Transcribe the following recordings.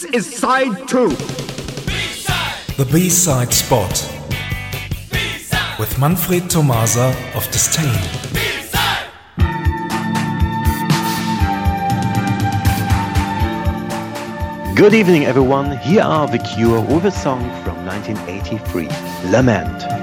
This is side two. The B-side spot with Manfred Tomasa of Disdain. Good evening, everyone. Here are The Cure with a song from 1983, Lament.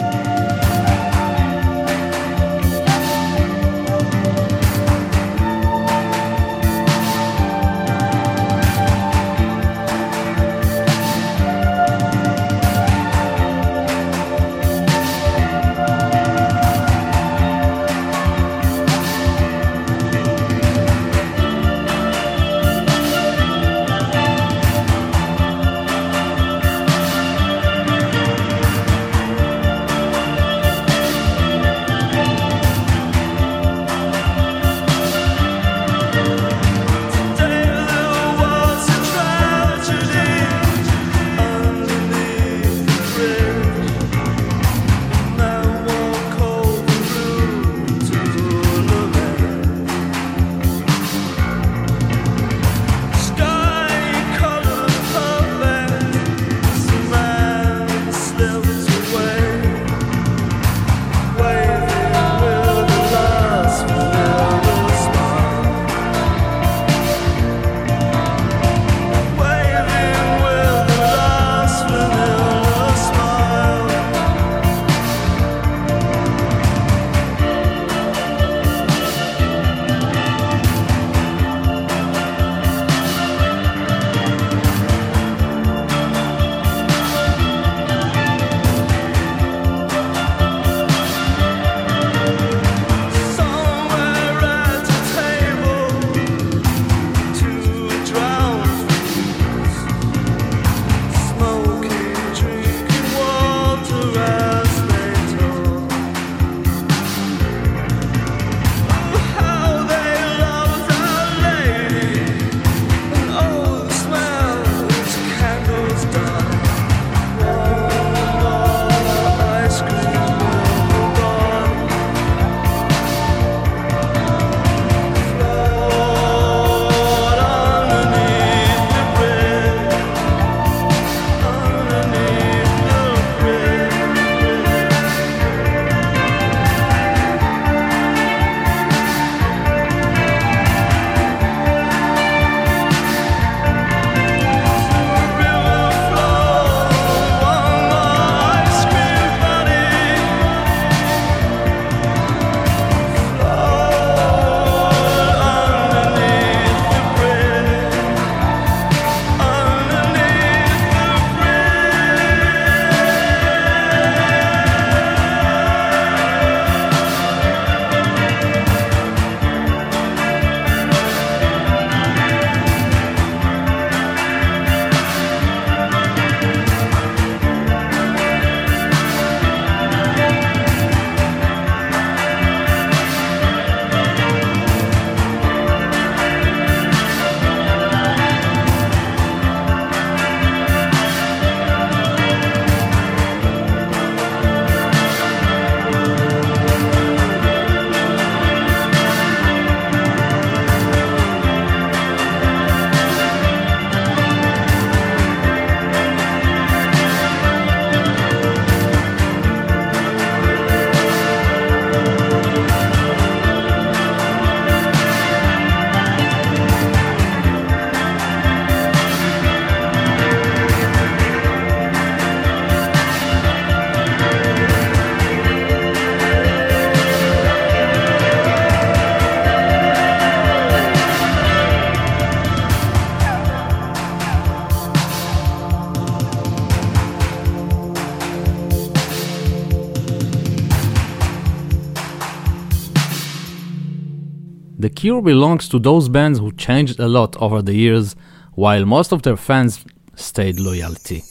Cure belongs to those bands who changed a lot over the years, while most of their fans stayed loyalty.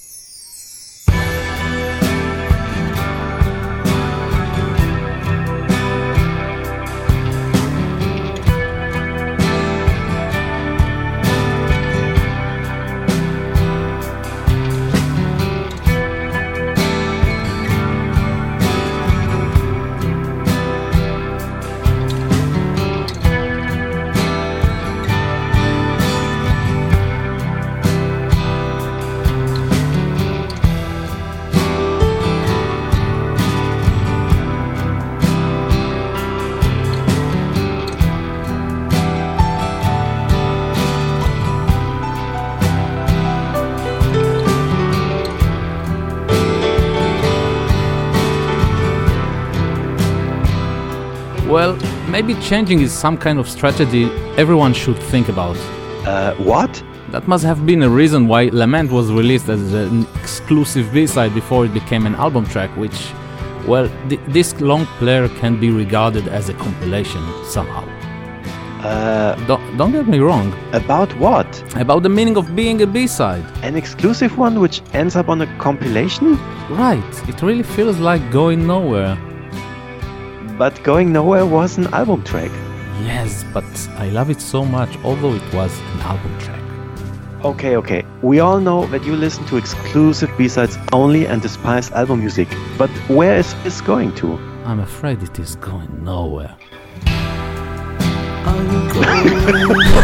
Well, maybe changing is some kind of strategy everyone should think about. Uh, what? That must have been a reason why Lament was released as an exclusive B-side before it became an album track, which, well, th- this long player can be regarded as a compilation somehow. Uh, Don't, don't get me wrong about what? about the meaning of being a B-side. An exclusive one which ends up on a compilation? Right, it really feels like going nowhere. But Going Nowhere was an album track. Yes, but I love it so much, although it was an album track. Okay, okay. We all know that you listen to exclusive B-sides only and despise album music. But where is this going to? I'm afraid it is going nowhere. I'm going nowhere.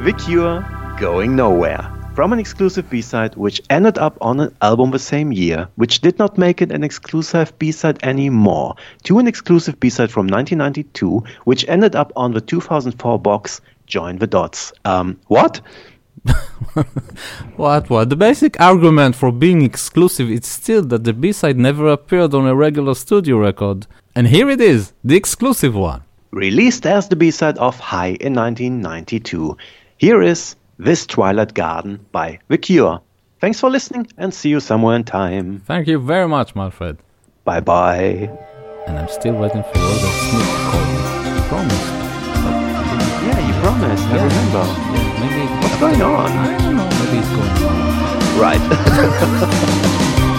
The Cure, Going Nowhere. From an exclusive B-side which ended up on an album the same year, which did not make it an exclusive B-side anymore, to an exclusive B-side from 1992, which ended up on the 2004 box Join the Dots. Um, what? What, what? The basic argument for being exclusive is still that the B-side never appeared on a regular studio record. And here it is, the exclusive one. Released as the B-side of High in 1992. Here is This Twilight Garden by The Cure. Thanks for listening and see you somewhere in time. Thank you very much, Manfred. Bye bye. And I'm still waiting for Robert Smith to call me. Promised. Yeah, you promised. I remember. Yeah, maybe. What's going on? I don't know. Maybe it's going on. Right.